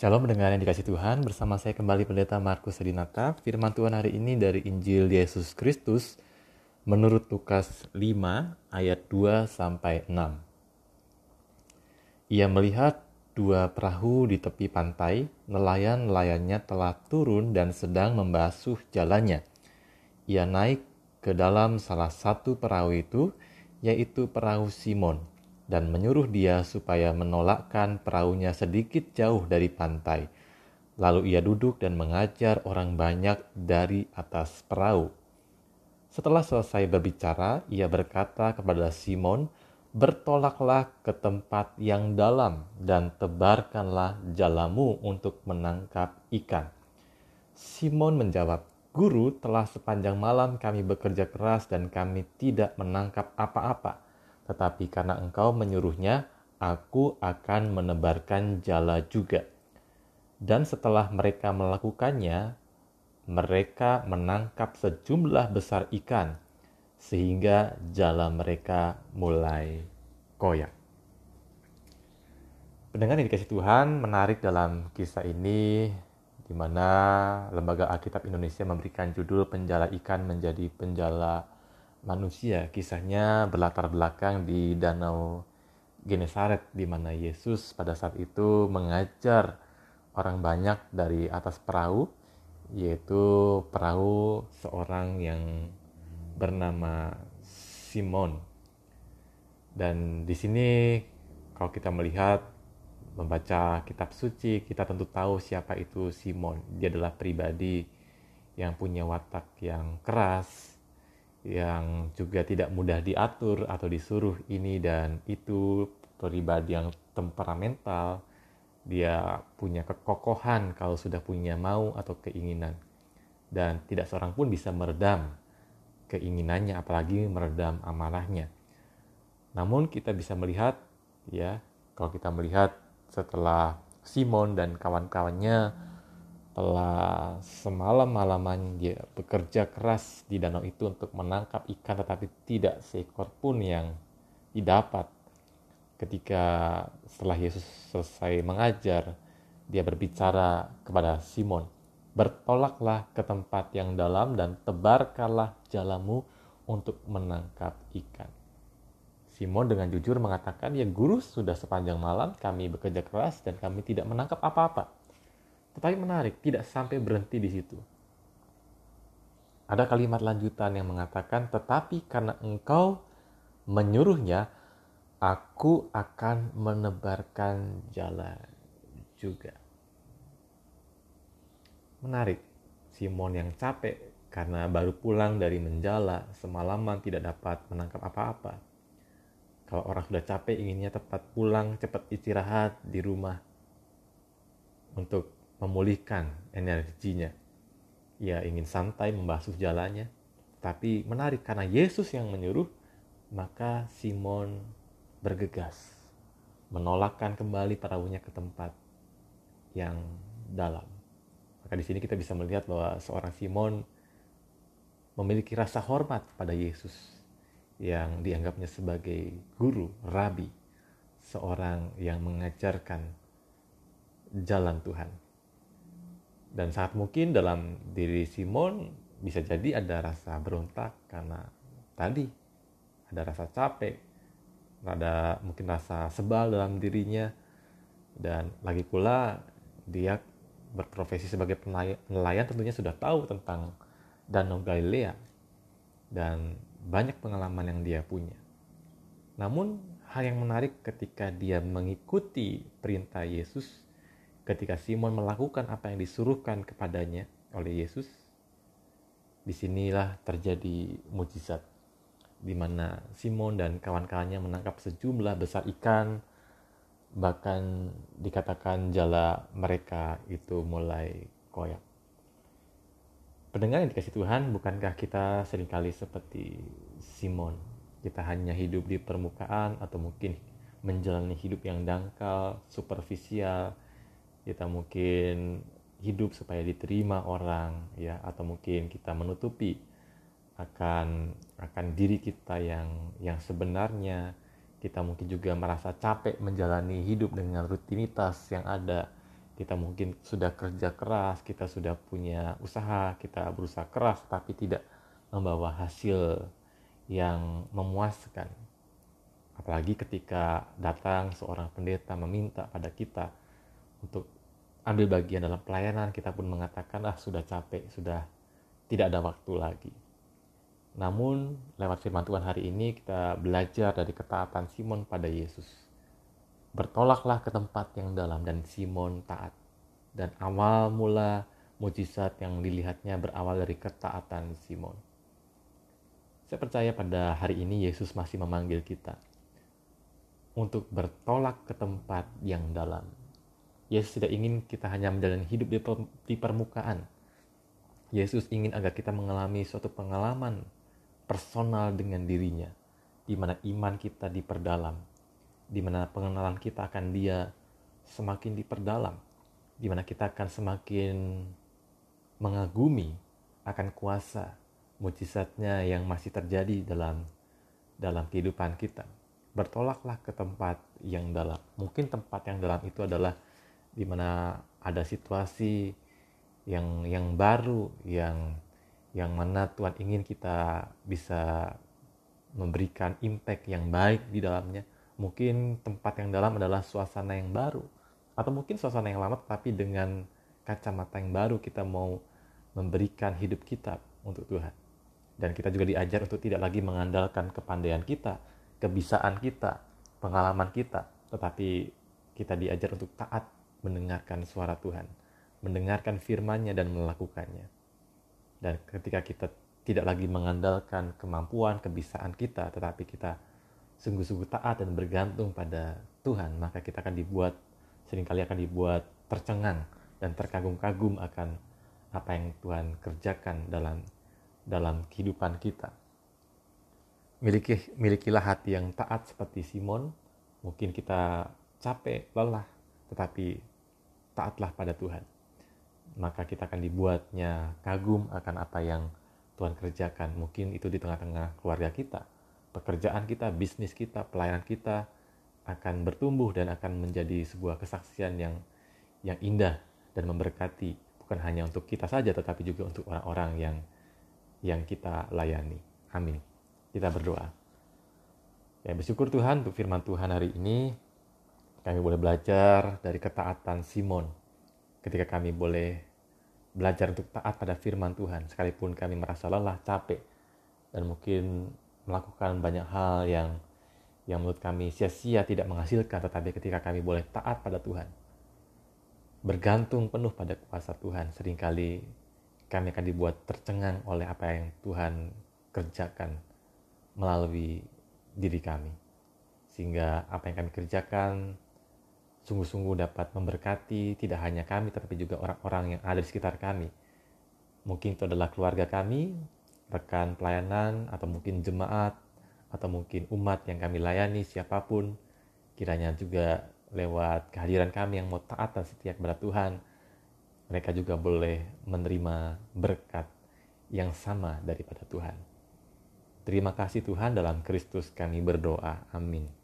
Shalom mendengar yang dikasih Tuhan, bersama saya kembali Pendeta Markus Adinata. Firman Tuhan hari ini dari Injil Yesus Kristus menurut Lukas 5 ayat 2 sampai 6. Ia melihat dua perahu di tepi pantai, nelayan-nelayannya telah turun dan sedang membasuh jalannya. Ia naik ke dalam salah satu perahu itu, yaitu perahu Simon dan menyuruh dia supaya menolakkan perahunya sedikit jauh dari pantai. Lalu ia duduk dan mengajar orang banyak dari atas perahu. Setelah selesai berbicara, ia berkata kepada Simon, "Bertolaklah ke tempat yang dalam dan tebarkanlah jalamu untuk menangkap ikan." Simon menjawab, "Guru, telah sepanjang malam kami bekerja keras dan kami tidak menangkap apa-apa." Tetapi karena engkau menyuruhnya, aku akan menebarkan jala juga. Dan setelah mereka melakukannya, mereka menangkap sejumlah besar ikan, sehingga jala mereka mulai koyak. Pendengar yang dikasih Tuhan menarik dalam kisah ini di mana Lembaga Alkitab Indonesia memberikan judul penjala ikan menjadi penjala manusia. Kisahnya berlatar belakang di Danau Genesaret di mana Yesus pada saat itu mengajar orang banyak dari atas perahu yaitu perahu seorang yang bernama Simon. Dan di sini kalau kita melihat membaca kitab suci, kita tentu tahu siapa itu Simon. Dia adalah pribadi yang punya watak yang keras, yang juga tidak mudah diatur atau disuruh ini dan itu. Pribadi yang temperamental dia punya kekokohan kalau sudah punya mau atau keinginan. Dan tidak seorang pun bisa meredam keinginannya apalagi meredam amarahnya namun kita bisa melihat ya kalau kita melihat setelah Simon dan kawan-kawannya telah semalam malaman dia bekerja keras di danau itu untuk menangkap ikan tetapi tidak seekor pun yang didapat. Ketika setelah Yesus selesai mengajar, dia berbicara kepada Simon, "Bertolaklah ke tempat yang dalam dan tebarkanlah jalamu untuk menangkap ikan." Simon dengan jujur mengatakan, "Ya guru, sudah sepanjang malam kami bekerja keras dan kami tidak menangkap apa-apa." Tetapi menarik, tidak sampai berhenti di situ. Ada kalimat lanjutan yang mengatakan, "Tetapi karena engkau menyuruhnya, aku akan menebarkan jala juga." Menarik, Simon yang capek karena baru pulang dari menjala, semalaman tidak dapat menangkap apa-apa. Kalau orang sudah capek inginnya tepat pulang, cepat istirahat di rumah untuk memulihkan energinya. Ia ingin santai membasuh jalannya, tapi menarik karena Yesus yang menyuruh, maka Simon bergegas menolakkan kembali perahunya ke tempat yang dalam. Maka di sini kita bisa melihat bahwa seorang Simon memiliki rasa hormat pada Yesus yang dianggapnya sebagai guru, rabi, seorang yang mengajarkan jalan Tuhan. Dan saat mungkin dalam diri Simon bisa jadi ada rasa berontak karena tadi ada rasa capek, ada mungkin rasa sebal dalam dirinya, dan lagi pula dia berprofesi sebagai nelayan tentunya sudah tahu tentang Danau Galilea dan banyak pengalaman yang dia punya. Namun hal yang menarik ketika dia mengikuti perintah Yesus ketika Simon melakukan apa yang disuruhkan kepadanya oleh Yesus, di sinilah terjadi mujizat di mana Simon dan kawan-kawannya menangkap sejumlah besar ikan, bahkan dikatakan jala mereka itu mulai koyak. Pendengar yang dikasih Tuhan, bukankah kita sering kali seperti Simon? Kita hanya hidup di permukaan atau mungkin menjalani hidup yang dangkal, superficial, kita mungkin hidup supaya diterima orang ya atau mungkin kita menutupi akan akan diri kita yang yang sebenarnya kita mungkin juga merasa capek menjalani hidup dengan rutinitas yang ada kita mungkin sudah kerja keras, kita sudah punya usaha, kita berusaha keras tapi tidak membawa hasil yang memuaskan. Apalagi ketika datang seorang pendeta meminta pada kita untuk ambil bagian dalam pelayanan, kita pun mengatakan, ah sudah capek, sudah tidak ada waktu lagi. Namun lewat firman Tuhan hari ini kita belajar dari ketaatan Simon pada Yesus. Bertolaklah ke tempat yang dalam dan Simon taat. Dan awal mula mujizat yang dilihatnya berawal dari ketaatan Simon. Saya percaya pada hari ini Yesus masih memanggil kita untuk bertolak ke tempat yang dalam. Yesus tidak ingin kita hanya menjalani hidup di permukaan. Yesus ingin agar kita mengalami suatu pengalaman personal dengan dirinya, di mana iman kita diperdalam, di mana pengenalan kita akan Dia semakin diperdalam, di mana kita akan semakin mengagumi akan kuasa mujizatnya yang masih terjadi dalam dalam kehidupan kita. Bertolaklah ke tempat yang dalam. Mungkin tempat yang dalam itu adalah di mana ada situasi yang yang baru yang yang mana Tuhan ingin kita bisa memberikan impact yang baik di dalamnya. Mungkin tempat yang dalam adalah suasana yang baru, atau mungkin suasana yang lama, tapi dengan kacamata yang baru kita mau memberikan hidup kita untuk Tuhan. Dan kita juga diajar untuk tidak lagi mengandalkan kepandaian kita, kebisaan kita, pengalaman kita, tetapi kita diajar untuk taat mendengarkan suara Tuhan, mendengarkan firman-Nya dan melakukannya. Dan ketika kita tidak lagi mengandalkan kemampuan, kebisaan kita, tetapi kita sungguh-sungguh taat dan bergantung pada Tuhan, maka kita akan dibuat, sering kali akan dibuat tercengang dan terkagum-kagum akan apa yang Tuhan kerjakan dalam dalam kehidupan kita. Miliki, milikilah hati yang taat seperti Simon. Mungkin kita capek, lelah, tetapi taatlah pada Tuhan maka kita akan dibuatnya kagum akan apa yang Tuhan kerjakan. Mungkin itu di tengah-tengah keluarga kita, pekerjaan kita, bisnis kita, pelayanan kita akan bertumbuh dan akan menjadi sebuah kesaksian yang yang indah dan memberkati bukan hanya untuk kita saja tetapi juga untuk orang-orang yang yang kita layani. Amin. Kita berdoa. Ya bersyukur Tuhan untuk firman Tuhan hari ini kami boleh belajar dari ketaatan Simon ketika kami boleh belajar untuk taat pada firman Tuhan. Sekalipun kami merasa lelah, capek dan mungkin melakukan banyak hal yang yang menurut kami sia-sia tidak menghasilkan tetapi ketika kami boleh taat pada Tuhan bergantung penuh pada kuasa Tuhan sering kali kami akan dibuat tercengang oleh apa yang Tuhan kerjakan melalui diri kami. Sehingga apa yang kami kerjakan sungguh-sungguh dapat memberkati tidak hanya kami tetapi juga orang-orang yang ada di sekitar kami. Mungkin itu adalah keluarga kami, rekan pelayanan, atau mungkin jemaat, atau mungkin umat yang kami layani, siapa pun. Kiranya juga lewat kehadiran kami yang mau taat dan setia kepada Tuhan, mereka juga boleh menerima berkat yang sama daripada Tuhan. Terima kasih Tuhan dalam Kristus kami berdoa. Amin.